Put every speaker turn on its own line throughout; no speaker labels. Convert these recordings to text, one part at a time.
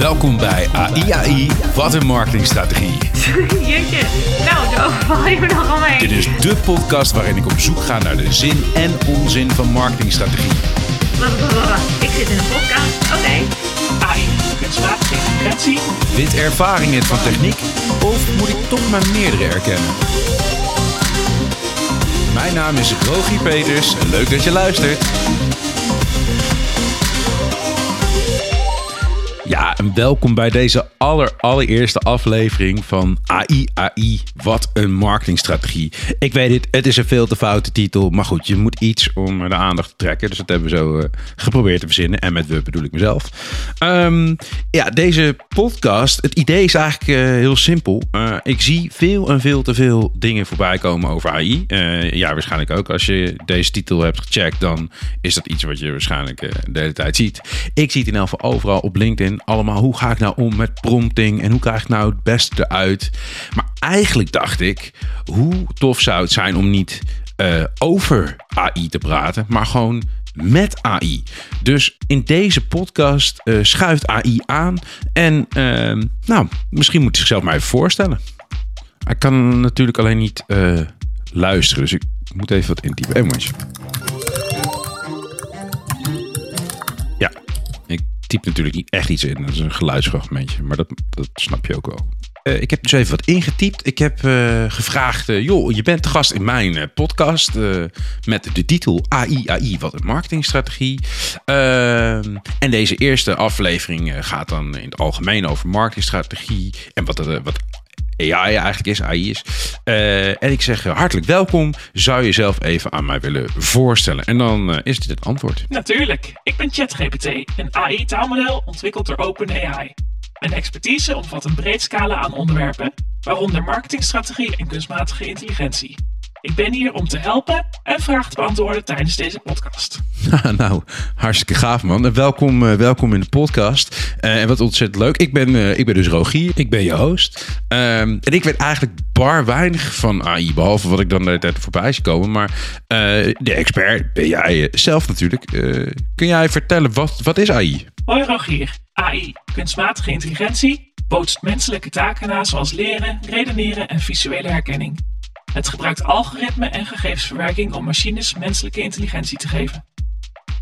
Welkom bij AIAI, wat een marketingstrategie.
Jeetje, nou, daar overval je me nogal mee.
Dit is de podcast waarin ik op zoek ga naar de zin en onzin van marketingstrategie.
Ik zit in een podcast. Oké.
AI, kunstmatige intelligentie.
Wint ervaring het van techniek of moet ik toch maar meerdere erkennen? Mijn naam is Rogier Peters en leuk dat je luistert. Ja, en welkom bij deze aller, allereerste aflevering van AI AI. Wat een marketingstrategie. Ik weet het, het is een veel te foute titel. Maar goed, je moet iets om de aandacht te trekken. Dus dat hebben we zo eh, geprobeerd te verzinnen. En met we bedoel ik mezelf. Ehm, ja, deze podcast, het idee is eigenlijk eh, heel simpel. Eh, ik zie veel en veel te veel dingen voorbij komen over AI. Ja, waarschijnlijk ook. Als je deze titel hebt gecheckt, dan is dat iets wat je waarschijnlijk de hele tijd ziet. Ik zie het in elk geval overal op LinkedIn. Allemaal, hoe ga ik nou om met prompting? En hoe krijg ik nou het beste eruit? Maar eigenlijk dacht ik, hoe tof zou het zijn om niet eh, over AI te praten, maar gewoon met AI. Dus in deze podcast eh, schuift AI aan. En ehm, nou, misschien moet hij zichzelf maar even voorstellen. Hij kan natuurlijk alleen niet eh, luisteren, dus ik moet even wat intypen. Ik typ natuurlijk niet echt iets in. Dat is een geluidsfragmentje, maar dat, dat snap je ook wel. Eh, ik heb dus even wat ingetypt. Ik heb eh, gevraagd, eh, joh, je bent gast in mijn podcast met de titel AI, AI, wat een marketingstrategie. Ehm, en deze eerste aflevering gaat dan in het algemeen over marketingstrategie en wat, wat AI eigenlijk is, AI is. Eh, en ik zeg eh, hartelijk welkom. Zou je jezelf even aan mij willen voorstellen? En dan eh, is dit het antwoord.
Natuurlijk, ik ben ChatGPT, een AI-taalmodel ontwikkeld door OpenAI. Mijn expertise omvat een breed scala aan onderwerpen, waaronder marketingstrategie en kunstmatige intelligentie. Ik ben hier om te helpen en vragen te beantwoorden tijdens deze podcast.
nou, hartstikke gaaf man. En welkom, welkom in de podcast. Eh, en wat ontzettend leuk. Ik ben, eh, ik ben dus Rogier. Ik ben je host. Ehm, en ik weet eigenlijk bar weinig van AI. Behalve wat ik dan de tijd voorbij zie komen. Maar eh, de expert ben jij zelf natuurlijk. Eh, kun jij vertellen, wat, wat is AI?
Hoi Rogier, AI, kunstmatige intelligentie, bootst menselijke taken na zoals leren, redeneren en visuele herkenning. Het gebruikt algoritme en gegevensverwerking om machines menselijke intelligentie te geven.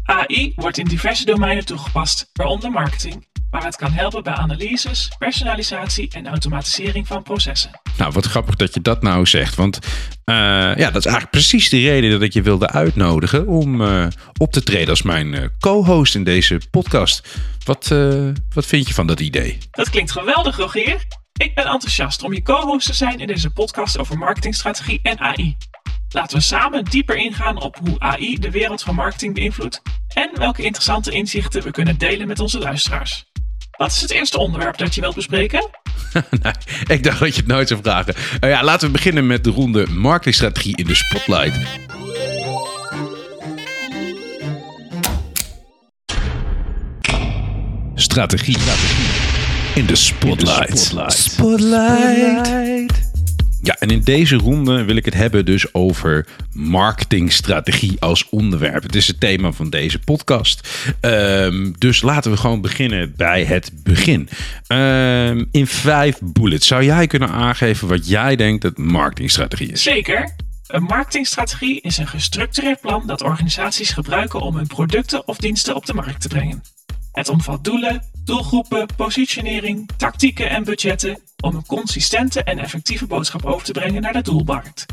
AI wordt in diverse domeinen toegepast, waaronder marketing, waar het kan helpen bij analyses, personalisatie en automatisering van processen.
Nou, wat grappig dat je dat nou zegt. Want eh, ja, dat is eigenlijk precies de reden dat ik je wilde uitnodigen om eh, op te treden als mijn eh, co-host in deze podcast. Wat, wat vind je van dat idee?
Dat klinkt geweldig, Rogier. Ik ben enthousiast om je co-host te zijn in deze podcast over marketingstrategie en AI. Laten we samen dieper ingaan op hoe AI de wereld van marketing beïnvloedt en welke interessante inzichten we kunnen delen met onze luisteraars. Wat is het eerste onderwerp dat je wilt bespreken?
nee, ik dacht dat je het nooit zou vragen. Eh, ja, laten we beginnen met de ronde marketingstrategie in de spotlight. Strategie. In de spotlight. Spotlight. Ja, en in deze ronde wil ik het hebben dus over marketingstrategie als onderwerp. Het is het thema van deze podcast. Ehm, dus laten we gewoon beginnen bij het begin. Ehm, in vijf bullets zou jij kunnen aangeven wat jij denkt dat marketingstrategie is?
Zeker. Een marketingstrategie is een gestructureerd plan dat organisaties gebruiken om hun producten of diensten op de markt te brengen. Het omvat doelen, doelgroepen, positionering, tactieken en budgetten om een consistente en effectieve boodschap over te brengen naar de doelmarkt.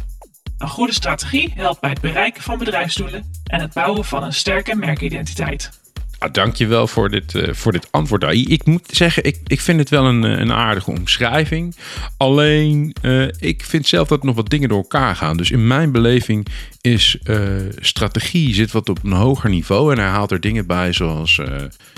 Een goede strategie helpt bij het bereiken van bedrijfsdoelen en het bouwen van een sterke merkidentiteit.
Ah, dankjewel voor dit, eh, voor dit antwoord. Ik moet zeggen, ik, ik vind het wel een, eh, een aardige omschrijving. Alleen, eh, ik vind zelf dat nog wat dingen door elkaar gaan. Dus in mijn beleving is strategie zit wat op een hoger niveau. En hij haalt er dingen bij zoals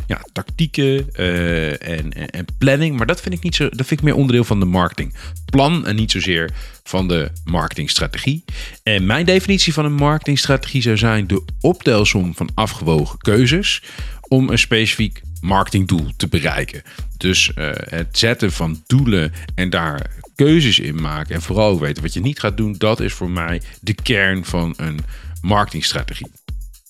ja, tactieken en, en, en planning. Maar dat vind ik niet zo. Dat vind ik meer onderdeel van de marketing. Plan en niet zozeer van de marketingstrategie. En mijn definitie van een marketingstrategie zou zijn de optelsom van afgewogen keuzes om een specifiek marketingdoel te bereiken. Dus eh, het zetten van doelen en daar keuzes in maken en vooral weten wat je niet gaat doen, dat is voor mij de kern van een marketingstrategie.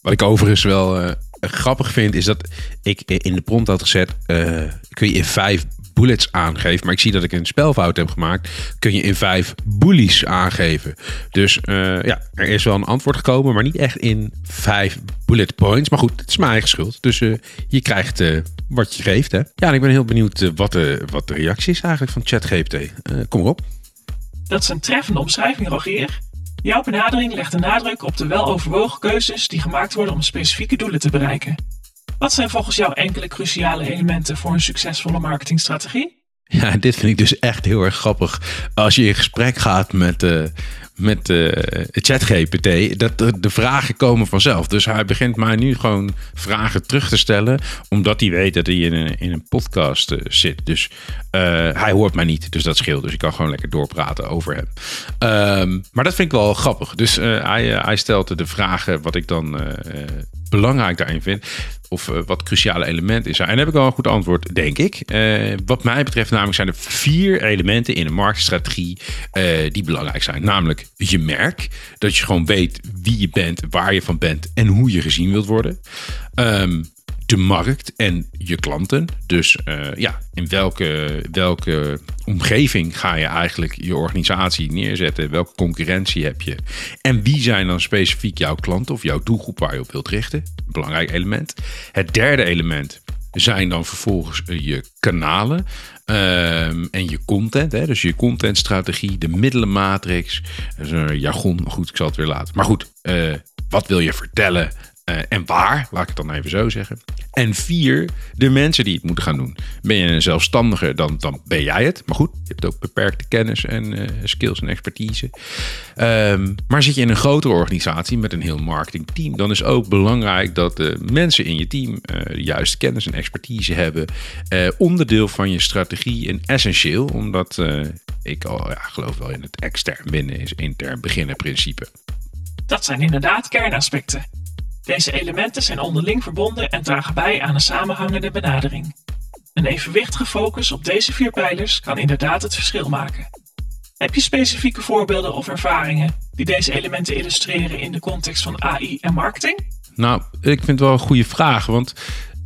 Wat ik overigens wel, eh, grappig vind is dat ik in de prompt had gezet, uh, kun je in vijf bullets aangeven. Maar ik zie dat ik een spelfout heb gemaakt. Kun je in vijf bullies aangeven. Dus uh, ja, er is wel een antwoord gekomen, maar niet echt in vijf bullet points. Maar goed, het is mijn eigen schuld. Dus uh, je krijgt uh, wat je geeft. Hè? Ja, en ik ben heel benieuwd wat, de, wat de reactie is eigenlijk van ChatGPT. kom op.
Dat is een treffende omschrijving, Rogier. Jouw benadering legt de nadruk op de weloverwogen keuzes die gemaakt worden om specifieke doelen te bereiken. Wat zijn volgens jou enkele cruciale elementen voor een succesvolle marketingstrategie?
Ja, dit vind ik dus echt heel erg grappig. Als je in gesprek gaat met, uh, met uh, ChatGPT, dat de, vragen komen vanzelf. Dus hij begint mij nu gewoon vragen terug te stellen, omdat hij weet dat hij in een, in een podcast uh, zit. Dus hij hoort mij niet, dus dat scheelt. Dus ik kan gewoon lekker doorpraten over hem. Um, maar dat vind ik wel grappig. Dus hij, hij stelt de vragen wat ik dan belangrijk daarin vind. Of uh, wat cruciale elementen zijn. En heb ik al een goed antwoord, denk ik. Uh, wat mij betreft namelijk zijn er vier elementen in een marktstrategie uh, die belangrijk zijn. Namelijk je merk. Dat je gewoon weet wie je bent, waar je van bent en hoe je gezien wilt worden. Um, de markt en je klanten. Dus uh, ja, in welke, welke omgeving ga je eigenlijk je organisatie neerzetten? Welke concurrentie heb je? En wie zijn dan specifiek jouw klanten of jouw doelgroep waar je op wilt richten? Belangrijk element. Het derde element zijn dan vervolgens eh, je kanalen um, en je content. Hè? Dus je contentstrategie, de middelenmatrix. Dat een jargon, goed, ik zal het weer laten. Maar goed, uh, wat wil je vertellen? Uh, en waar, laat ik het dan even zo zeggen. En vier, de mensen die het moeten gaan doen. Ben je een zelfstandige, dan, dan ben jij het. Maar goed, je hebt ook beperkte kennis en uh, skills en expertise. Um, maar zit je in een grotere organisatie met een heel marketingteam, dan is ook belangrijk dat de mensen in je team uh, de juiste kennis en expertise hebben. onderdeel van je strategie en essentieel, omdat ik al ja, geloof wel in het extern winnen is intern beginnen principe.
Dat zijn inderdaad kernaspecten. Deze elementen zijn onderling verbonden en dragen bij aan een samenhangende benadering. Een evenwichtige focus op deze vier pijlers kan inderdaad het verschil maken. Heb je specifieke voorbeelden of ervaringen die deze elementen illustreren in de context van AI en marketing?
Nou, ik vind het wel een goede vraag, want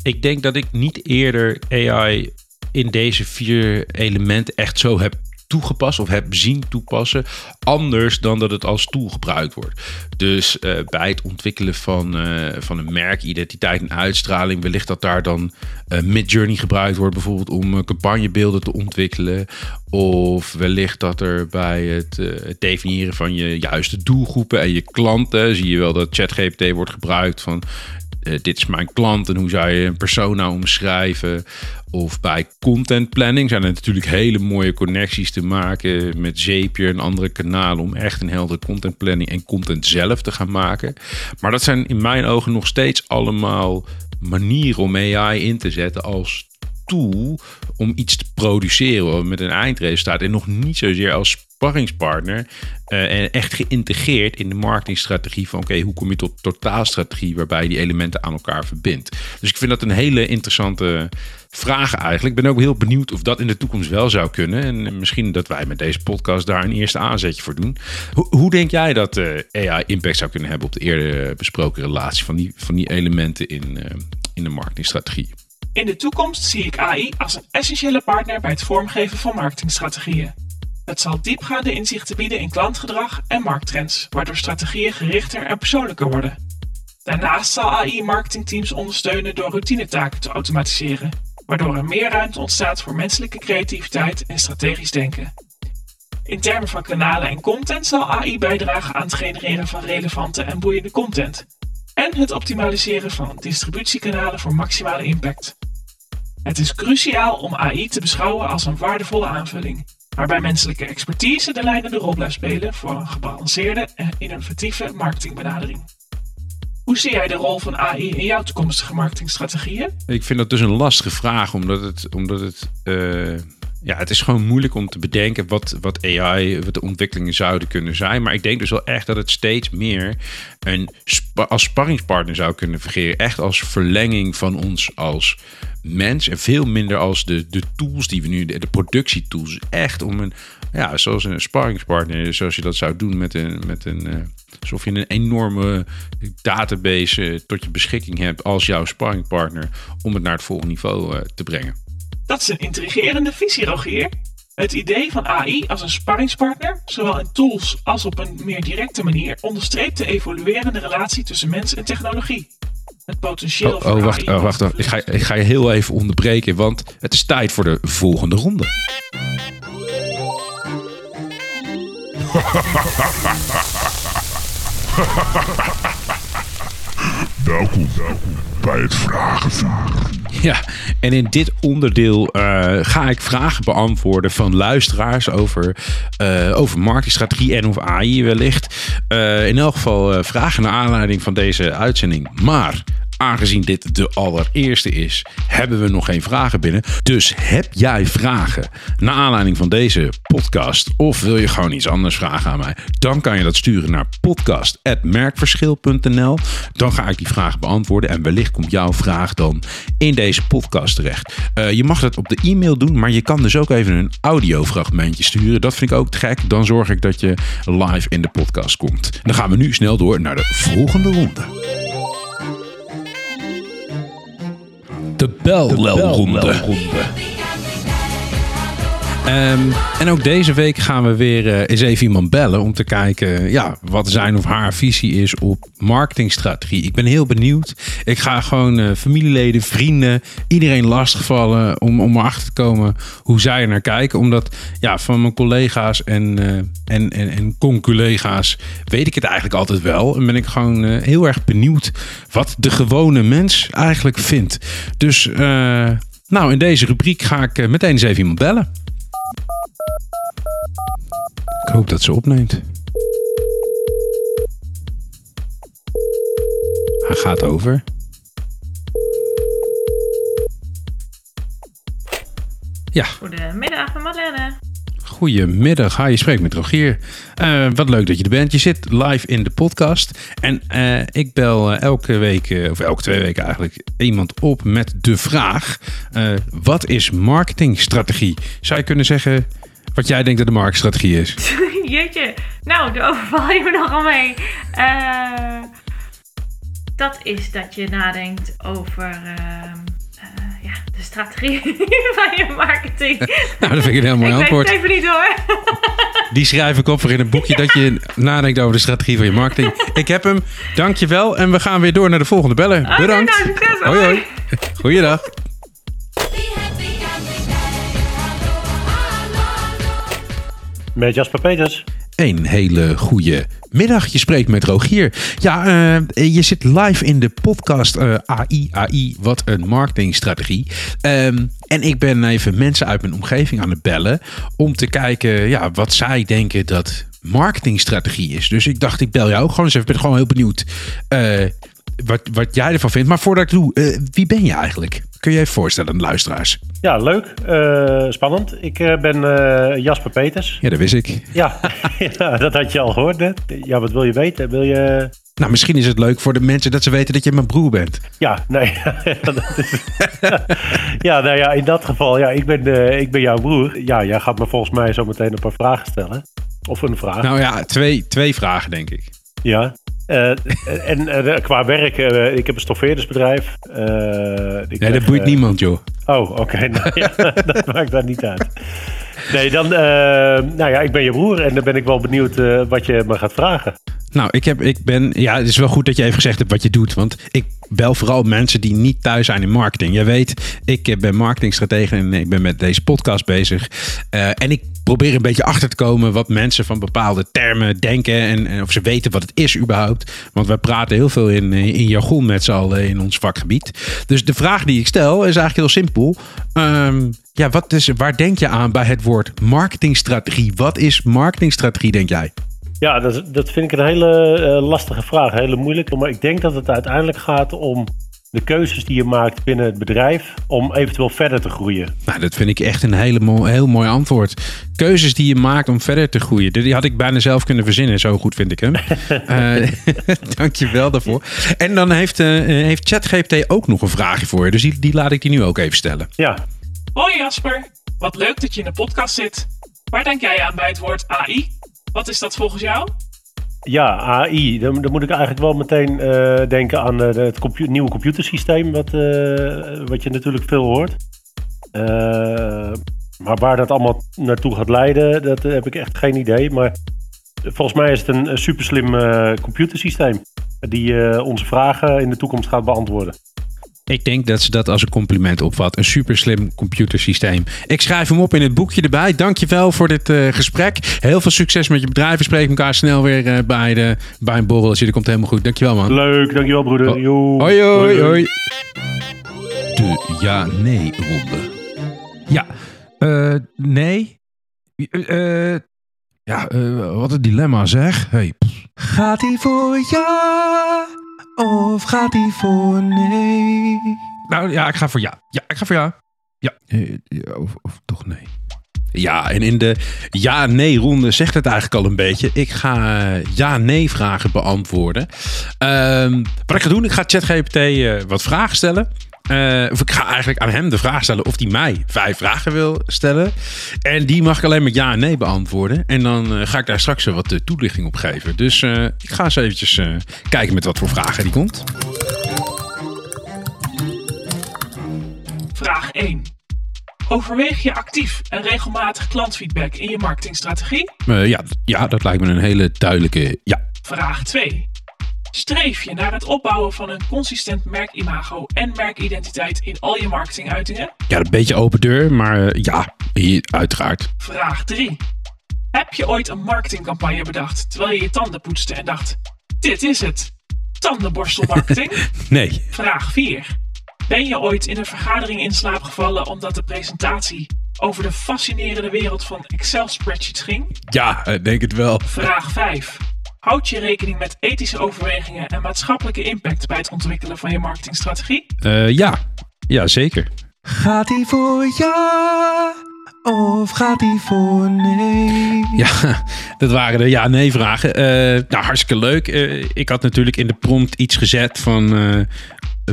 ik denk dat ik niet eerder AI in deze vier elementen echt zo heb toegepast of heb zien toepassen. Anders dan dat het als tool gebruikt wordt. Dus uh, bij het ontwikkelen van, uh, van een merk, identiteit en uitstraling, wellicht dat daar dan uh, Midjourney gebruikt wordt, bijvoorbeeld om campagnebeelden te ontwikkelen. Of wellicht dat er bij het, het, definiëren van je juiste doelgroepen en je klanten, zie je wel dat ChatGPT wordt gebruikt van uh, dit is mijn klant en hoe zou je een persona omschrijven. Of bij content planning zijn er natuurlijk hele mooie connecties te maken met Zapier en andere kanalen om echt een heldere content planning en content zelf te gaan maken. Maar dat zijn in mijn ogen nog steeds allemaal manieren om AI in te zetten als om iets te produceren met een eindresultaat en nog niet zozeer als sparringspartner uh, en echt geïntegreerd in de marketingstrategie van oké, hoe kom je tot totaalstrategie waarbij je die elementen aan elkaar verbindt. Dus ik vind dat een hele interessante vraag eigenlijk. Ik ben ook heel benieuwd of dat in de toekomst wel zou kunnen. En misschien dat wij met deze podcast daar een eerste aanzetje voor doen. Hoe, hoe denk jij dat uh, AI impact zou kunnen hebben op de eerder besproken relatie van die, van die elementen in, uh, in de marketingstrategie?
In de toekomst zie ik AI als een essentiële partner bij het vormgeven van marketingstrategieën. Het zal diepgaande inzichten bieden in klantgedrag en markttrends, waardoor strategieën gerichter en persoonlijker worden. Daarnaast zal AI marketingteams ondersteunen door routinetaken te automatiseren, waardoor er meer ruimte ontstaat voor menselijke creativiteit en strategisch denken. In termen van kanalen en content zal AI bijdragen aan het genereren van relevante en boeiende content en het optimaliseren van distributiekanalen voor maximale impact. Het is cruciaal om AI te beschouwen als een waardevolle aanvulling, waarbij menselijke expertise de leidende rol blijft spelen voor een gebalanceerde en innovatieve marketingbenadering. Hoe zie jij de rol van AI in jouw toekomstige marketingstrategieën?
Ik vind dat dus een lastige vraag, omdat het, omdat het uh ja, het is gewoon moeilijk om te bedenken wat, wat AI, wat de ontwikkelingen zouden kunnen zijn. Maar ik denk dus wel echt dat het steeds meer een als sparringspartner zou kunnen fungeren. Echt als verlenging van ons als mens. En veel minder als de, de tools die we nu, de, de productietools. Echt om een ja, zoals een sparringspartner, zoals je dat zou doen met een, met een uh, alsof je een enorme database tot je beschikking hebt als jouw sparringpartner om het naar het volgende niveau uh, te brengen.
Dat is een intrigerende visie, Rogier. Het idee van AI als een sparringspartner, zowel in tools als op een meer directe manier, onderstreept de evoluerende relatie tussen mens en technologie. Het potentieel
oh, oh wacht, oh, wacht, wacht. Ik, ga, ik ga je heel even onderbreken, want het is tijd voor de volgende ronde.
welkom, welkom bij het Vragenvuur.
Ja, en in dit onderdeel uh, ga ik vragen beantwoorden van luisteraars over, uh, over marketingstrategie en of AI wellicht. Uh, in elk geval vragen naar aanleiding van deze uitzending. Maar aangezien dit de allereerste is, hebben we nog geen vragen binnen. Dus heb jij vragen naar aanleiding van deze podcast of wil je gewoon iets anders vragen aan mij? Dan kan je dat sturen naar podcast.merkverschil.nl. Dan ga ik die vraag beantwoorden en wellicht komt jouw vraag dan in deze podcast terecht. Uh, je mag dat op de e-mail doen, maar je kan dus ook even een audiofragmentje sturen. Dat vind ik ook te gek. Dan zorg ik dat je live in de podcast komt. Dan gaan we nu snel door naar de volgende ronde. De belronde. Um, en ook deze week gaan we weer uh, eens even iemand bellen om te kijken ja, wat zijn of haar visie is op marketingstrategie. Ik ben heel benieuwd. Ik ga gewoon uh, familieleden, vrienden, iedereen lastigvallen om, om erachter te komen hoe zij er naar kijken. Omdat ja, van mijn collega's en, uh, en, en, en conculega's weet ik het eigenlijk altijd wel. En ben ik gewoon heel erg benieuwd wat de gewone mens eigenlijk vindt. Dus nou, in deze rubriek ga ik meteen eens even iemand bellen. Ik hoop dat ze opneemt. Hij gaat over. Ja.
Goedemiddag, Marlene.
Goedemiddag, ha, je spreekt met Rogier. Uh, wat leuk dat je er bent. Je zit live in de podcast. En uh, ik bel uh, elke week, of elke twee weken eigenlijk, iemand op met de vraag: wat is marketingstrategie? Zou je kunnen zeggen wat jij denkt dat de marktstrategie is.
Jeetje, nou, daar overval je me nogal mee. Dat is dat je nadenkt over ja, de strategie van je marketing.
nou, dat vind ik een heel mooi
ik
antwoord.
Ik even niet hoor.
Die schrijf ik op voor in een boekje dat je nadenkt over de strategie van je marketing. Ik heb hem. Dankjewel. En we gaan weer door naar de volgende bellen.
Okay,
Bedankt.
Nou, succes,
hoi, hoi. Goeiedag.
Met Jasper Peters.
Een hele goede middag. Je spreekt met Rogier. Ja, uh, je zit live in de podcast uh, AI, AI, wat een marketingstrategie. Um, en ik ben even mensen uit mijn omgeving aan het bellen om te kijken ja, wat zij denken dat marketingstrategie is. Dus ik dacht, ik bel jou gewoon eens even. Ik ben gewoon heel benieuwd uh, wat, wat jij ervan vindt. Maar voordat ik doe, wie ben je eigenlijk? Kun je je even voorstellen luisteraars?
Ja, leuk. Uh, spannend. Ik uh, ben uh, Jasper Peters.
Ja, dat wist ik.
Ja, ja, dat had je al gehoord net. Ja, wat wil je weten? Wil je...
Nou, misschien is het leuk voor de mensen dat ze weten dat je mijn broer bent.
Ja, nee. ja, nou ja, in dat geval, ja, ik ben, ik ben jouw broer. Ja, jij gaat me volgens mij zo meteen een paar vragen stellen. Of een vraag.
Nou ja, twee, twee vragen denk ik.
Ja. Uh, en uh, qua werk, uh, ik heb een stoffeerdersbedrijf.
nee, dat boeit niemand, joh.
Oh, oké. Okay. Nou, ja, dat maakt daar niet uit. Nee, dan, nou ja, ik ben je broer en dan ben ik wel benieuwd wat je me gaat vragen.
Nou, ik, heb, ik ben. Ja, het is wel goed dat je even gezegd hebt wat je doet. Want ik bel vooral mensen die niet thuis zijn in marketing. Je weet, ik ben marketingstratege en ik ben met deze podcast bezig. En ik probeer een beetje achter te komen wat mensen van bepaalde termen denken. En, of ze weten wat het is überhaupt. Want we praten heel veel in, in jargon met z'n allen in ons vakgebied. Dus de vraag die ik stel is eigenlijk heel simpel. Um, ja, wat is, waar denk je aan bij het woord marketingstrategie? Wat is marketingstrategie, denk jij?
Ja, dat, dat vind ik een hele uh, lastige vraag, hele moeilijke. Maar ik denk dat het uiteindelijk gaat om de keuzes die je maakt binnen het bedrijf om eventueel verder te groeien.
Nou, dat vind ik echt een hele heel mooi antwoord. Keuzes die je maakt om verder te groeien. Die had ik bijna zelf kunnen verzinnen, zo goed vind ik hem. uh, Dank je wel daarvoor. En dan heeft, uh, heeft ChatGPT ook nog een vraagje voor je. Dus die, die laat ik die nu ook even stellen.
Ja.
Hoi Jasper, wat leuk dat je in de podcast zit. Waar denk jij aan bij het woord AI? Wat is dat volgens jou?
Ja, AI. Dan, dan moet ik eigenlijk wel meteen eh, denken aan eh, het nieuwe computersysteem, wat, eh, wat je natuurlijk veel hoort. Maar waar dat allemaal naartoe gaat leiden, dat heb ik echt geen idee. Maar volgens mij is het een, superslim computersysteem die onze vragen in de toekomst gaat beantwoorden.
Ik denk dat ze dat als een compliment opvat. Een super slim computersysteem. Ik schrijf hem op in het boekje erbij. Dankjewel voor dit eh, gesprek. Heel veel succes met je bedrijf. We spreken elkaar snel weer eh, bij, de, bij een borreltje. Dat komt helemaal goed. Dankjewel man.
Leuk, dankjewel broeder.
Oh. Hoi hoi hoi. De ja-nee-ronde. Ja, eh, nee. Ja, eh, wat een dilemma zeg. Hey. Gaat hij voor ja of gaat hij voor nee? Nou ja, ik ga voor ja. Ja, ik ga voor ja. Ja, eh, ja, of, of toch nee. Ja, en in de ja-nee-ronde zegt het eigenlijk al een beetje. Ik ga eh, ja-nee-vragen beantwoorden. Ehm, wat ik ga doen, ik ga ChatGPT eh, wat vragen stellen. Eh, of ik ga eigenlijk aan hem de vraag stellen of hij mij vijf vragen wil stellen. En die mag ik alleen met ja en nee beantwoorden. En dan eh, ga ik daar straks wat eh, toelichting op geven. Dus ik ga eens eventjes kijken met wat voor vragen die komt.
Vraag 1. Overweeg je actief en regelmatig klantfeedback in je marketingstrategie?
Ja, ja, dat lijkt me een hele duidelijke ja.
Vraag 2. Streef je naar het opbouwen van een consistent merkimago en merkidentiteit in al je marketinguitingen?
Ja, een beetje open deur, maar eh, ja, uiteraard.
Vraag 3. Heb je ooit een marketingcampagne bedacht terwijl je je tanden poetste en dacht: dit is het? Tandenborstelmarketing?
Nee.
Vraag 4. Ben je ooit in een vergadering in slaap gevallen omdat de presentatie over de fascinerende wereld van Excel spreadsheets ging?
Ja, denk het wel.
Vraag 5. Houd je rekening met ethische overwegingen en maatschappelijke impact bij het ontwikkelen van je marketingstrategie?
Eh, ja, ja, zeker. Gaat hij voor ja of gaat hij voor nee? Ja, dat waren de ja-nee vragen. Eh, nou, hartstikke leuk. Eh, ik had natuurlijk in de prompt iets gezet van...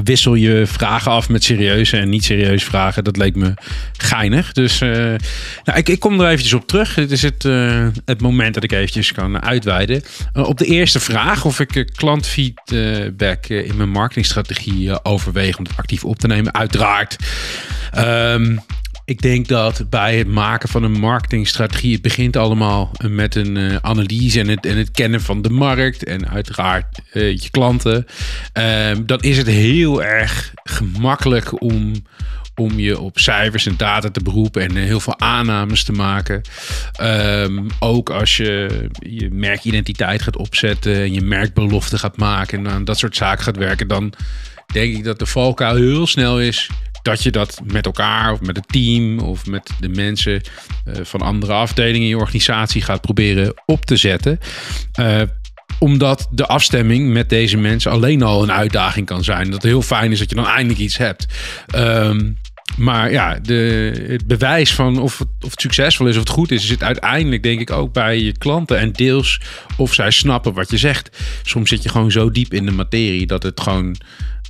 wissel je vragen af met serieuze en niet serieuze vragen. Dat leek me geinig. Dus eh, nou, ik, ik kom er eventjes op terug. Dit is het, eh, het moment dat ik eventjes kan uitweiden. Eh, op de eerste vraag of ik klantfeedback in mijn marketingstrategie overweeg om het actief op te nemen. Uiteraard. Ehm, ik denk dat bij het maken van een marketingstrategie, het begint allemaal met een eh, analyse en het, en het kennen van de markt en uiteraard eh, je klanten. Ehm, dan is het heel erg gemakkelijk om, om je op cijfers en data te beroepen en eh, heel veel aannames te maken. Ehm, ook als je je merkidentiteit gaat opzetten en je merkbelofte gaat maken en aan dat soort zaken gaat werken, dan denk ik dat de valkuil heel snel is dat je dat met elkaar of met het team of met de mensen eh, van andere afdelingen in je organisatie gaat proberen op te zetten. Eh, omdat de afstemming met deze mensen alleen al een uitdaging kan zijn. Dat het heel fijn is dat je dan eindelijk iets hebt. Ehm, maar ja, de, het bewijs van of het, of het succesvol is of het goed is, zit uiteindelijk denk ik ook bij je klanten. En deels of zij snappen wat je zegt. Soms zit je gewoon zo diep in de materie dat het gewoon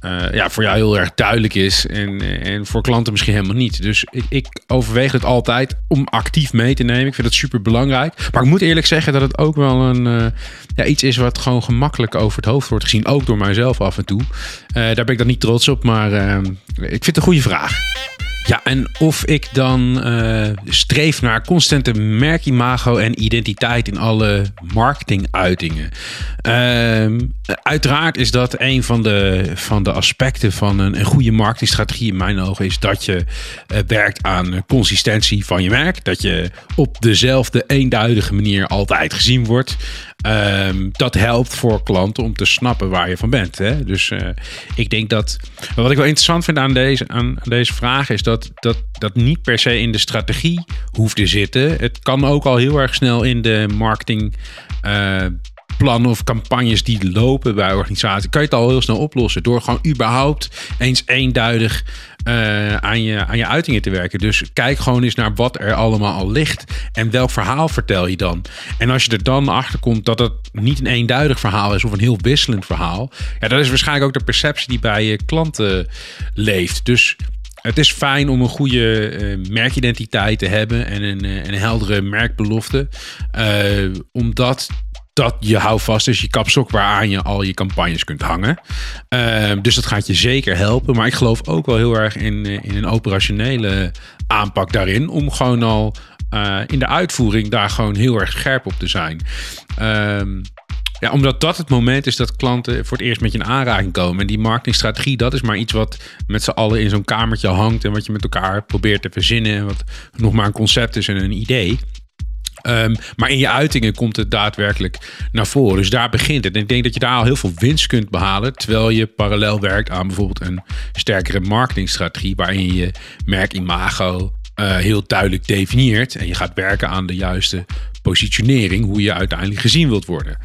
eh, ja, voor jou heel erg duidelijk is. En, en voor klanten misschien helemaal niet. Dus ik, ik overweeg het altijd om actief mee te nemen. Ik vind het super belangrijk. Maar ik moet eerlijk zeggen dat het ook wel een, eh, ja, iets is wat gewoon gemakkelijk over het hoofd wordt gezien. Ook door mijzelf af en toe. Eh, daar ben ik dan niet trots op. Maar ik vind het een goede vraag. Ja, en of ik dan eh, streef naar constante merkimago en identiteit in alle marketinguitingen. Ehm, uiteraard is dat een van de, van de aspecten van een, een goede marketingstrategie in mijn ogen. Is dat je eh, werkt aan consistentie van je merk. Dat je op dezelfde eenduidige manier altijd gezien wordt. Ehm, dat helpt voor klanten om te snappen waar je van bent. Hè? Dus eh, ik denk dat. Wat ik wel interessant vind aan deze, aan, deze vraag is dat, dat dat niet per se in de strategie hoeft te zitten. Het kan ook al heel erg snel in de marketing. eh, of campagnes die lopen bij organisaties, kan je het al heel snel oplossen. Door gewoon überhaupt eens eenduidig eh, aan, je, aan je uitingen te werken. Dus kijk gewoon eens naar wat er allemaal al ligt. En welk verhaal vertel je dan? En als je er dan achter komt dat het niet een eenduidig verhaal is of een heel wisselend verhaal. Ja, dat is waarschijnlijk ook de perceptie die bij je klanten leeft. Dus het is fijn om een goede eh, merkidentiteit te hebben en een, eh, en een heldere merkbelofte. Eh, omdat dat je houvast is, je kapstok waaraan je al je campagnes kunt hangen. Eh, dus dat gaat je zeker helpen. Maar ik geloof ook wel heel erg in, eh, in een operationele aanpak daarin. Om gewoon al eh, in de uitvoering daar gewoon heel erg scherp op te zijn. Ehm, ja, omdat dat het moment is dat klanten voor het eerst met je in aanraking komen. En die marketingstrategie, dat is maar iets wat met z'n allen in zo'n kamertje hangt. En wat je met elkaar probeert te verzinnen. En wat nog maar een concept is en een idee. Um, maar in je uitingen komt het daadwerkelijk naar voren. Dus daar begint het. En ik denk dat je daar al heel veel winst kunt behalen. Terwijl je parallel werkt aan bijvoorbeeld een sterkere marketingstrategie. Waarin je je merkimago uh, heel duidelijk definieert. En je gaat werken aan de juiste positionering, hoe je uiteindelijk gezien wilt worden.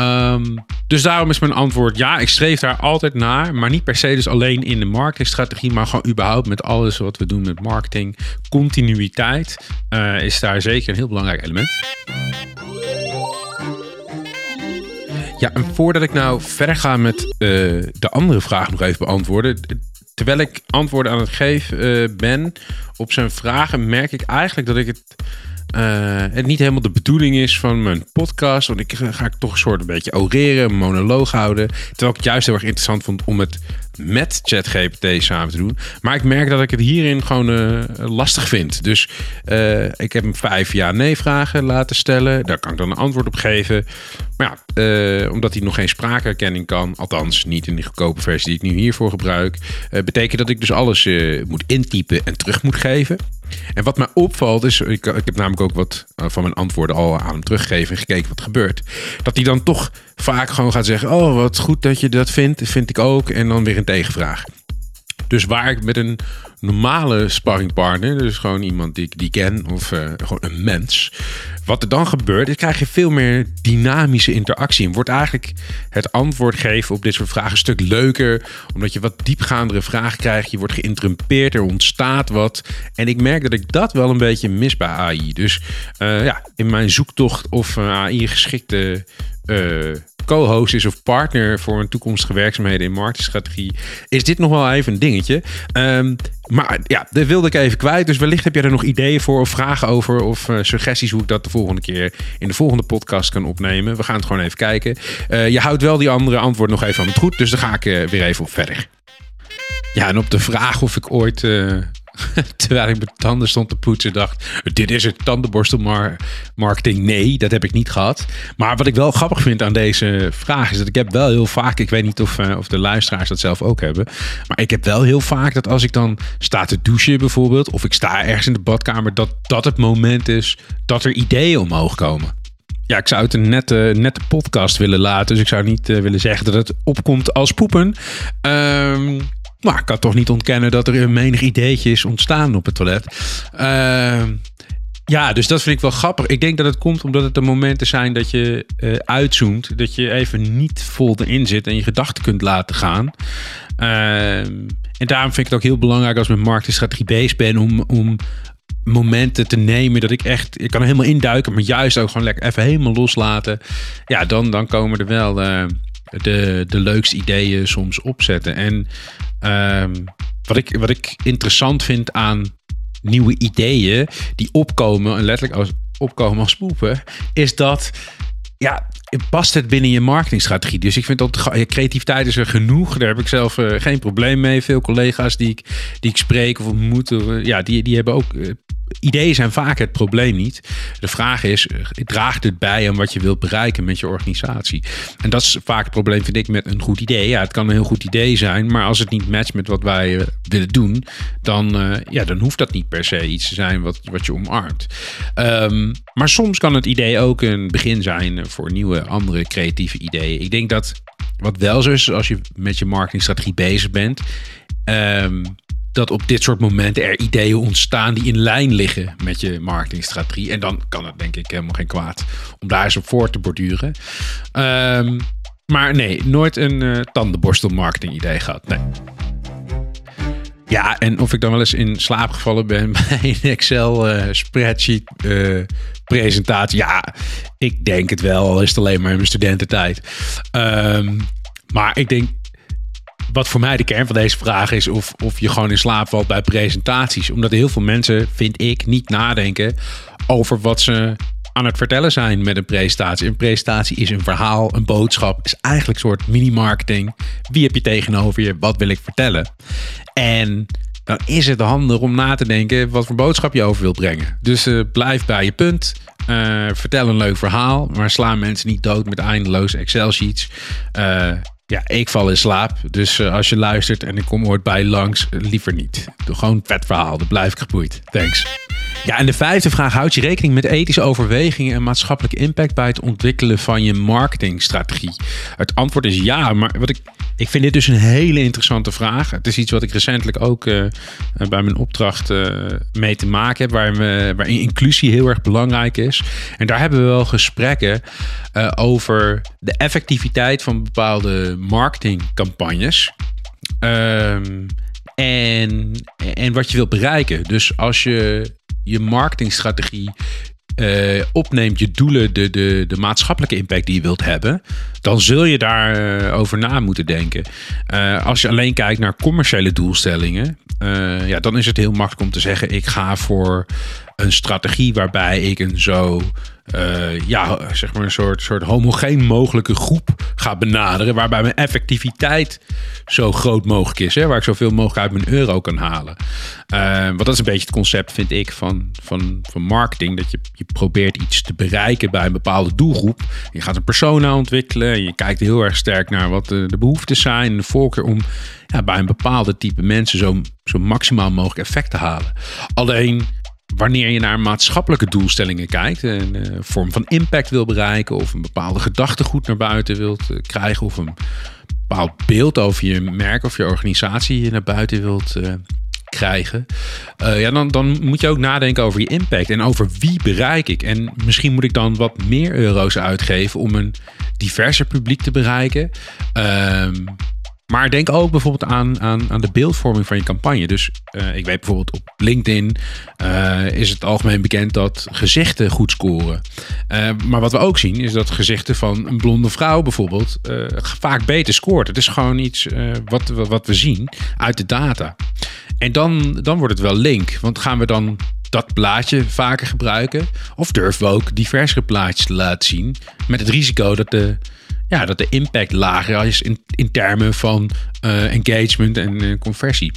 Um, dus daarom is mijn antwoord ja, ik streef daar altijd naar, maar niet per se dus alleen in de marketingstrategie, maar gewoon überhaupt met alles wat we doen met marketing. Continuïteit uh, is daar zeker een heel belangrijk element. Ja, en voordat ik nou verder ga met uh, de andere vraag nog even beantwoorden. Terwijl ik antwoorden aan het geven uh, ben op zijn vragen, merk ik eigenlijk dat ik het uh, het niet helemaal de bedoeling is van mijn podcast. Want ik ga ik toch een soort een beetje oreren, monoloog houden. Terwijl ik het juist heel erg interessant vond om het met ChatGPT samen te doen. Maar ik merk dat ik het hierin gewoon uh, lastig vind. Dus uh, ik heb hem vijf ja-nee vragen laten stellen. Daar kan ik dan een antwoord op geven. Maar ja, omdat hij nog geen spraakherkenning kan, althans niet in die goedkope versie die ik nu hiervoor gebruik, betekent dat ik dus alles moet intypen en terug moet geven. En wat mij opvalt is, ik, ik heb namelijk ook wat van mijn antwoorden al aan hem teruggegeven en gekeken wat gebeurt. Dat hij dan toch vaak gewoon gaat zeggen: Oh, wat goed dat je dat vindt, vind ik ook. En dan weer een tegenvraag. Dus waar ik met een normale sparringpartner, dus gewoon iemand die ik die ken, of uh, gewoon een mens. Wat er dan gebeurt, is krijg je veel meer dynamische interactie. En wordt eigenlijk het antwoord geven op dit soort vragen een stuk leuker. Omdat je wat diepgaandere vragen krijgt. Je wordt geïnterrumpeerd, er ontstaat wat. En ik merk dat ik dat wel een beetje mis bij AI. Dus uh, ja, in mijn zoektocht of uh, AI geschikte uh, co-host is of partner voor een toekomstige werkzaamheden in marketingstrategie, is dit nog wel even een dingetje. Um, maar ja, dat wilde ik even kwijt. Dus wellicht heb jij er nog ideeën voor of vragen over of uh, suggesties hoe ik dat de volgende keer in de volgende podcast kan opnemen. We gaan het gewoon even kijken. Uh, je houdt wel die andere antwoord nog even aan het goed, dus daar ga ik uh, weer even op verder. Ja, en op de vraag of ik ooit terwijl ik mijn tanden stond te poetsen, dacht: Dit is het tandenborstelmarketing. Nee, dat heb ik niet gehad. Maar wat ik wel grappig vind aan deze vraag is dat ik heb wel heel vaak, ik weet niet of, uh, of de luisteraars dat zelf ook hebben, maar ik heb wel heel vaak dat als ik dan sta te douchen bijvoorbeeld, of ik sta ergens in de badkamer, dat dat het moment is dat er ideeën omhoog komen. Ja, ik zou het een nette, podcast willen laten. Dus ik zou niet uh, willen zeggen dat het opkomt als poepen. Um, maar ik kan toch niet ontkennen dat er een menig ideetje is ontstaan op het toilet. Uh, ja, dus dat vind ik wel grappig. Ik denk dat het komt omdat het de momenten zijn dat je uh, uitzoomt. Dat je even niet vol erin zit en je gedachten kunt laten gaan. Uh, en daarom vind ik het ook heel belangrijk als ik met marketingstrategie bezig ben om, om momenten te nemen dat ik echt, ik kan helemaal induiken, maar juist ook gewoon lekker even helemaal loslaten. Ja, dan, dan komen er wel uh, de, de leukste ideeën soms opzetten. En um, wat, ik, wat ik interessant vind aan nieuwe ideeën die opkomen, en letterlijk als, opkomen als poepen, is dat ja, past het binnen je marketingstrategie. Dus ik vind dat je creativiteit is er genoeg. Daar heb ik zelf uh, geen probleem mee. Veel collega's die ik, die ik spreek of ontmoet, uh, ja, die, die hebben ook uh, ideeën zijn vaak het probleem niet. De vraag is, draagt het bij aan wat je wilt bereiken met je organisatie? En dat is vaak het probleem, vind ik, met een goed idee. Ja, het kan een heel goed idee zijn, maar als het niet matcht met wat wij uh, willen doen, dan, uh, ja, dan hoeft dat niet per se iets te zijn wat, wat je omarmt. Um, maar soms kan het idee ook een begin zijn voor nieuwe, andere creatieve ideeën. Ik denk dat wat wel zo is, als je met je marketingstrategie bezig bent, um, dat op dit soort momenten er ideeën ontstaan die in lijn liggen met je marketingstrategie. En dan kan het denk ik helemaal geen kwaad om daar eens op voor te borduren. Um, maar nee, nooit een uh, tandenborstel marketing idee gehad. Nee. Ja, en of ik dan wel eens in slaap gevallen ben bij een Excel uh, spreadsheet uh, presentatie. Ja, ik denk het wel, al is het alleen maar in mijn studententijd. Um, maar ik denk wat voor mij de kern van deze vraag is of, of je gewoon in slaap valt bij presentaties. Omdat heel veel mensen, vind ik, niet nadenken over wat ze aan het vertellen zijn met een presentatie. Een presentatie is een verhaal, een boodschap, is eigenlijk een soort mini-marketing. Wie heb je tegenover je? Wat wil ik vertellen? En dan is het handig om na te denken wat voor boodschap je over wilt brengen. Dus uh, blijf bij je punt. Uh, vertel een leuk verhaal, maar sla mensen niet dood met eindeloze Excel-sheets. Uh, ja, ik val in slaap. Dus als je luistert en ik kom ooit bij langs, liever niet. Doe gewoon vet verhaal, dan blijf ik geboeid. Thanks. Ja, en de vijfde vraag: houd je rekening met ethische overwegingen en maatschappelijke impact bij het ontwikkelen van je marketingstrategie? Het antwoord is ja, maar wat ik, ik vind dit dus een hele interessante vraag. Het is iets wat ik recentelijk ook uh, bij mijn opdracht mee te maken heb, we, waarin inclusie heel erg belangrijk is. En daar hebben we wel gesprekken over de effectiviteit van bepaalde marketingcampagnes. Um, en, en wat je wilt bereiken. Dus als je je marketingstrategie uh, opneemt, je doelen, de, de, de maatschappelijke impact die je wilt hebben, dan zul je daarover uh, over na moeten denken. Uh, als je alleen kijkt naar commerciële doelstellingen, ja, dan is het heel makkelijk om te zeggen: ik ga voor een strategie waarbij ik een zo uh, ja, zeg maar een soort, soort homogeen mogelijke groep ga benaderen. Waarbij mijn effectiviteit zo groot mogelijk is. Hè, waar ik zoveel mogelijk uit mijn euro kan halen. Uh, want dat is een beetje het concept, vind ik, van, van, van marketing. Dat je, je probeert iets te bereiken bij een bepaalde doelgroep. Je gaat een persona ontwikkelen. En je kijkt heel erg sterk naar wat de, de behoeftes zijn. De voorkeur om ja, bij een bepaalde type mensen zo, zo maximaal mogelijk effect te halen. Alleen wanneer je naar maatschappelijke doelstellingen kijkt, een uh, vorm van impact wil bereiken of een bepaalde gedachtegoed naar buiten wilt uh, krijgen of een bepaald beeld over je merk of je organisatie naar buiten wilt uh, krijgen, ja, dan, dan moet je ook nadenken over je impact en over wie bereik ik. En misschien moet ik dan wat meer euro's uitgeven om een diverser publiek te bereiken. Maar denk ook bijvoorbeeld aan, aan, aan de beeldvorming van je campagne. Dus uh, ik weet bijvoorbeeld op LinkedIn uh, is het algemeen bekend dat gezichten goed scoren. Uh, maar wat we ook zien is dat gezichten van een blonde vrouw bijvoorbeeld vaak beter scoort. Het is gewoon iets wat, wat we zien uit de data. En dan, dan wordt het wel link. Want gaan we dan dat plaatje vaker gebruiken? Of durven we ook diversere plaatjes te laten zien? Met het risico dat de ja, dat de impact lager is in, in termen van uh, engagement en uh, conversie.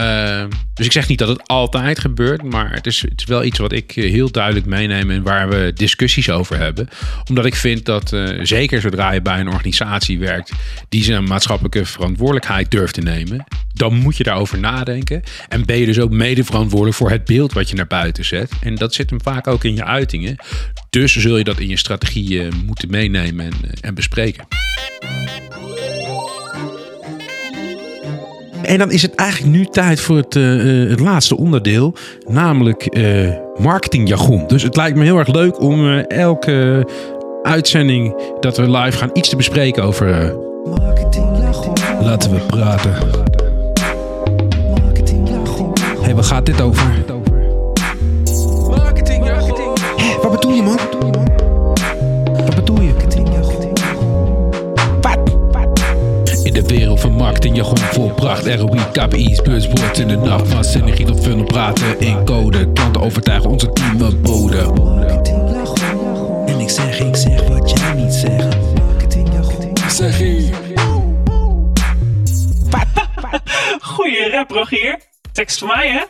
Uh, dus ik zeg niet dat het altijd gebeurt, maar het is, het is wel iets wat ik heel duidelijk meeneem en waar we discussies over hebben. Omdat ik vind dat zeker zodra je bij een organisatie werkt die zijn maatschappelijke verantwoordelijkheid durft te nemen, dan moet je daarover nadenken. En ben je dus ook mede verantwoordelijk voor het beeld wat je naar buiten zet. En dat zit hem vaak ook in je uitingen. Dus zul je dat in je strategie moeten meenemen en, en bespreken. En dan is het eigenlijk nu tijd voor het, uh, het laatste onderdeel, namelijk uh, marketingjargon. Dus het lijkt me heel erg leuk om uh, elke uitzending dat we live gaan iets te bespreken over. marketingjargon. Laten we praten. Marketingjargon. Hey, waar gaat dit over? In de wereld van marketingjargon volbracht ROI, KPI's, buzzwords in de nacht van synergie tot funnel praten in code. Klanten overtuigen, onze team boden. En ik zeg, ik zeg wat jij niet zegt. Zeg je.
Goeie rap, Rogier. Tekst voor mij, hè?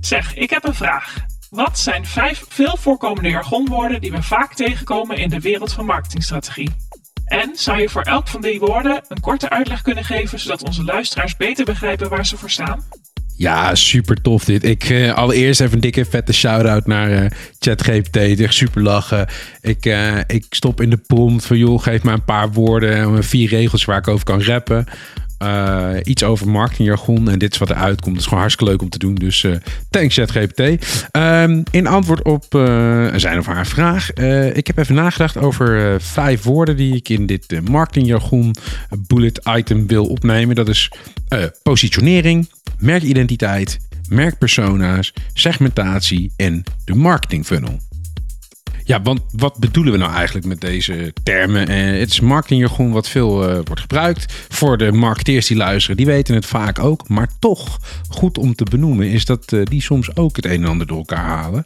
Zeg, ik heb een vraag. Wat zijn vijf veel voorkomende jargonwoorden die we vaak tegenkomen in de wereld van marketingstrategie? En zou je voor elk van die woorden een korte uitleg kunnen geven, zodat onze luisteraars beter begrijpen waar ze voor staan?
Ja, super tof dit. Ik uh, allereerst even een dikke vette shout-out naar uh, ChatGPT. Echt super lachen. Ik, uh, ik stop in de prompt van joh, geef me een paar woorden, vier regels waar ik over kan rappen. Uh, iets over marketingjargon. En dit is wat er uitkomt. Het is gewoon hartstikke leuk om te doen. Dus uh, thanks ChatGPT. Um, in antwoord op uh, zijn of haar vraag. ik heb even nagedacht over vijf woorden die ik in dit marketingjargon bullet item wil opnemen. Dat is positionering, merkidentiteit, merkpersona's, segmentatie en de marketingfunnel. Ja, want wat bedoelen we nou eigenlijk met deze termen? Eh, het is marketingjargon wat veel eh, wordt gebruikt. Voor de marketeers die luisteren, die weten het vaak ook. Maar toch goed om te benoemen is dat eh, die soms ook het een en ander door elkaar halen.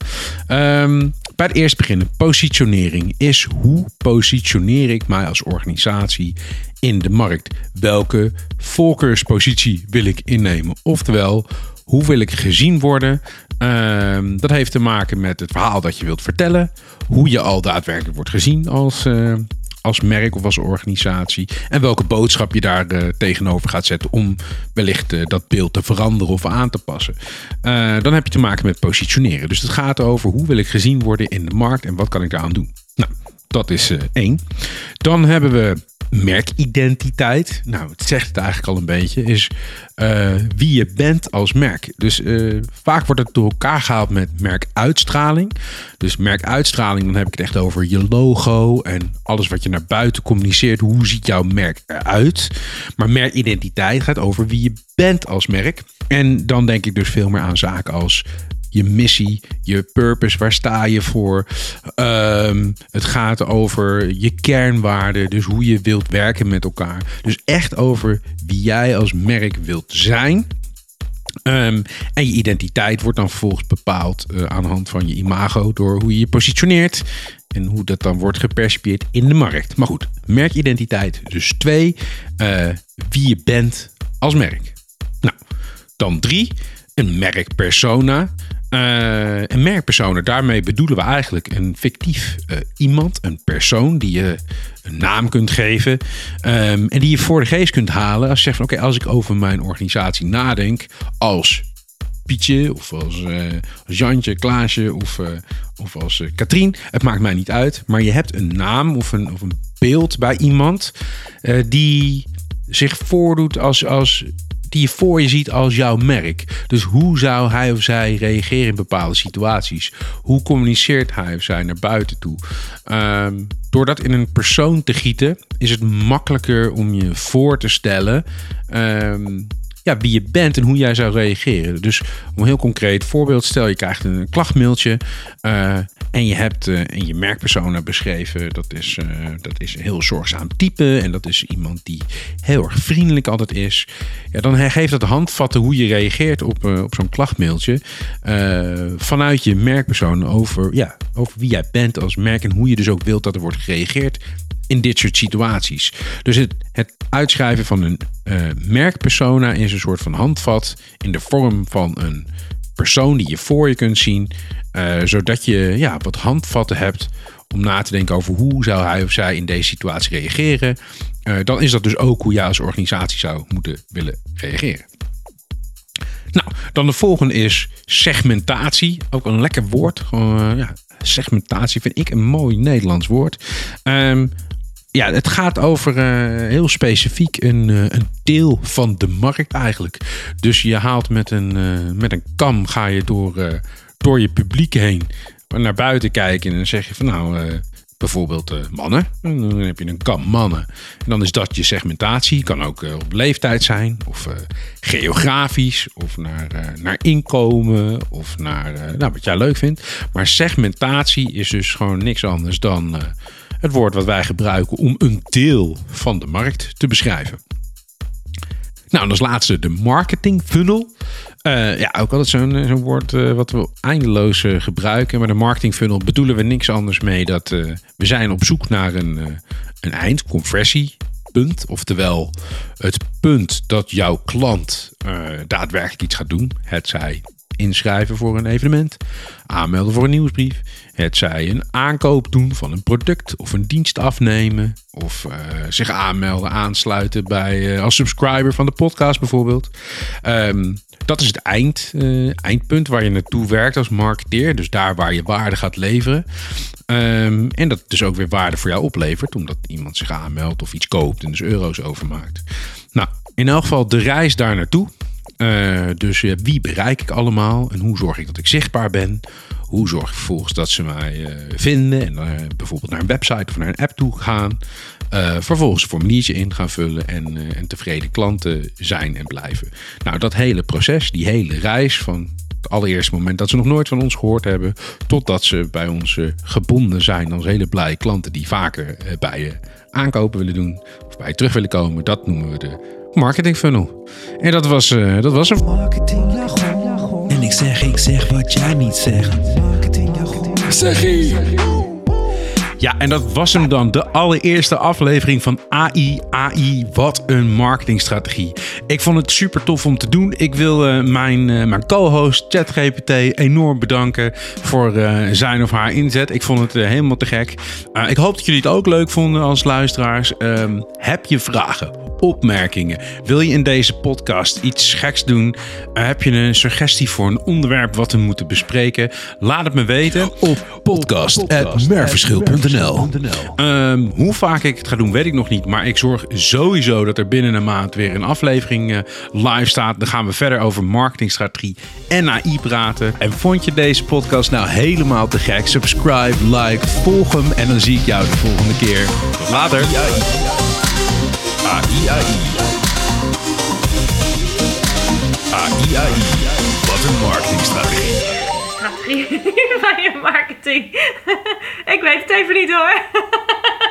Ehm, bij het eerst beginnen, positionering is hoe positioneer ik mij als organisatie in de markt? Welke voorkeurspositie wil ik innemen? Oftewel, hoe wil ik gezien worden? Ehm, dat heeft te maken met het verhaal dat je wilt vertellen. Hoe je al daadwerkelijk wordt gezien als, eh, als merk of als organisatie. En welke boodschap je daar eh, tegenover gaat zetten om wellicht eh, dat beeld te veranderen of aan te passen. Dan heb je te maken met positioneren. Dus het gaat over hoe wil ik gezien worden in de markt en wat kan ik daaraan doen. Nou, dat is één. Dan hebben we merkidentiteit. Nou, het zegt het eigenlijk al een beetje. Is eh, wie je bent als merk. Dus eh, vaak wordt het door elkaar gehaald met merkuitstraling. Dus merkuitstraling, dan heb ik het echt over je logo en alles wat je naar buiten communiceert. Hoe ziet jouw merk eruit? Maar merkidentiteit gaat over wie je bent als merk. En dan denk ik dus veel meer aan zaken als je missie, je purpose, waar sta je voor? Ehm, het gaat over je kernwaarden, dus hoe je wilt werken met elkaar. Dus echt over wie jij als merk wilt zijn. Ehm, en je identiteit wordt dan vervolgens bepaald eh, aan de hand van je imago door hoe je je positioneert en hoe dat dan wordt gepercipieerd in de markt. Maar goed, merkidentiteit dus twee, eh, wie je bent als merk. Nou, dan drie, een merkpersona. Eh, een merkpersona, daarmee bedoelen we eigenlijk een fictief eh, iemand, een persoon die je een naam kunt geven ehm, en die je voor de geest kunt halen als je zegt van oké, als ik over mijn organisatie nadenk als Pietje of als, als Jantje, Klaasje of, of als Katrien. Het maakt mij niet uit, maar je hebt een naam of een, of een beeld bij iemand die zich voordoet als, als die je voor je ziet als jouw merk. Dus hoe zou hij of zij reageren in bepaalde situaties? Hoe communiceert hij of zij naar buiten toe? Ehm, door dat in een persoon te gieten, is het makkelijker om je voor te stellen. ehm, ja, wie je bent en hoe jij zou reageren. Dus om een heel concreet voorbeeld, stel je krijgt een klachtmailtje eh, en je hebt eh, in je merkpersona beschreven, dat is, eh, dat is een heel zorgzaam type en dat is iemand die heel erg vriendelijk altijd is. Ja, dan geeft dat handvatten hoe je reageert op, eh, op zo'n klachtmailtje vanuit je merkpersoon over, ja, over wie jij bent als merk en hoe je dus ook wilt dat er wordt gereageerd in dit soort situaties. Dus het, het uitschrijven van een merkpersona is een soort van handvat in de vorm van een persoon die je voor je kunt zien, eh, zodat je ja, wat handvatten hebt om na te denken over hoe zou hij of zij in deze situatie reageren. Eh, dan is dat dus ook hoe jij als organisatie zou moeten willen reageren. Nou, dan de volgende is segmentatie. Ook een lekker woord. Eh, ja, segmentatie vind ik een mooi Nederlands woord. Ehm, ja, het gaat over eh, heel specifiek een, eh, een deel van de markt eigenlijk. Dus je haalt met een, eh, met een kam ga je door, door je publiek heen naar buiten kijken. En dan zeg je van nou, bijvoorbeeld mannen. En dan heb je een kam mannen. En dan is dat je segmentatie. Kan ook op leeftijd zijn. Of geografisch. Of naar, naar inkomen. Of naar nou, wat jij leuk vindt. Maar segmentatie is dus gewoon niks anders dan... het woord wat wij gebruiken om een deel van de markt te beschrijven. Nou, als laatste de marketing funnel. Eh, ja, ook altijd zo'n eh, zo'n woord eh, wat we eindeloos gebruiken. Maar de marketing funnel bedoelen we niks anders mee dat we zijn op zoek naar een, een eindconversiepunt. Oftewel het punt dat jouw klant daadwerkelijk iets gaat doen. Het zij inschrijven voor een evenement, aanmelden voor een nieuwsbrief. Het zij een aankoop doen van een product of een dienst afnemen. Of eh, zich aanmelden, aansluiten bij, eh, als subscriber van de podcast bijvoorbeeld. Ehm, dat is het eind, eh, eindpunt waar je naartoe werkt als marketeer. Dus daar waar je waarde gaat leveren. Ehm, en dat dus ook weer waarde voor jou oplevert. Omdat iemand zich aanmeldt of iets koopt en dus euro's overmaakt. Nou, in elk geval de reis daar naartoe. Eh, dus eh, wie bereik ik allemaal en hoe zorg ik dat ik zichtbaar ben? Hoe zorg ik vervolgens dat ze mij eh, vinden en bijvoorbeeld naar een website of naar een app toe gaan? Vervolgens een formuliertje in gaan vullen en, en tevreden klanten zijn en blijven. Nou, dat hele proces, die hele reis van Het allereerste moment dat ze nog nooit van ons gehoord hebben. Totdat ze bij ons gebonden zijn als hele blije klanten die vaker bij je aankopen willen doen. Of bij je terug willen komen. Dat noemen we de marketing funnel. En dat was, eh, dat was hem.
Marketing jargon. En ik zeg, ik zeg wat jij niet zegt. Marketing jargon.
Ja, en dat was hem dan. De allereerste aflevering van AI. AI, wat een marketingstrategie. Ik vond het super tof om te doen. Ik wil eh, mijn, eh, mijn co-host ChatGPT enorm bedanken voor eh, zijn of haar inzet. Ik vond het helemaal te gek. Ik hoop dat jullie het ook leuk vonden als luisteraars. Ehm, heb je vragen, opmerkingen? Wil je in deze podcast iets geks doen? Heb je een suggestie voor een onderwerp wat we moeten bespreken? Laat het me weten op podcast.merverschil.nl Ehm, hoe vaak ik het ga doen, weet ik nog niet. Maar ik zorg sowieso dat er binnen een maand weer een aflevering eh, live staat. Dan gaan we verder over marketingstrategie en AI praten. En vond je deze podcast nou helemaal te gek? Subscribe, like, volg hem. En dan zie ik jou de volgende keer. Later. AI, AI. AI, AI. Wat een marketingstrategie.
Van je marketing. Ik weet het even niet hoor.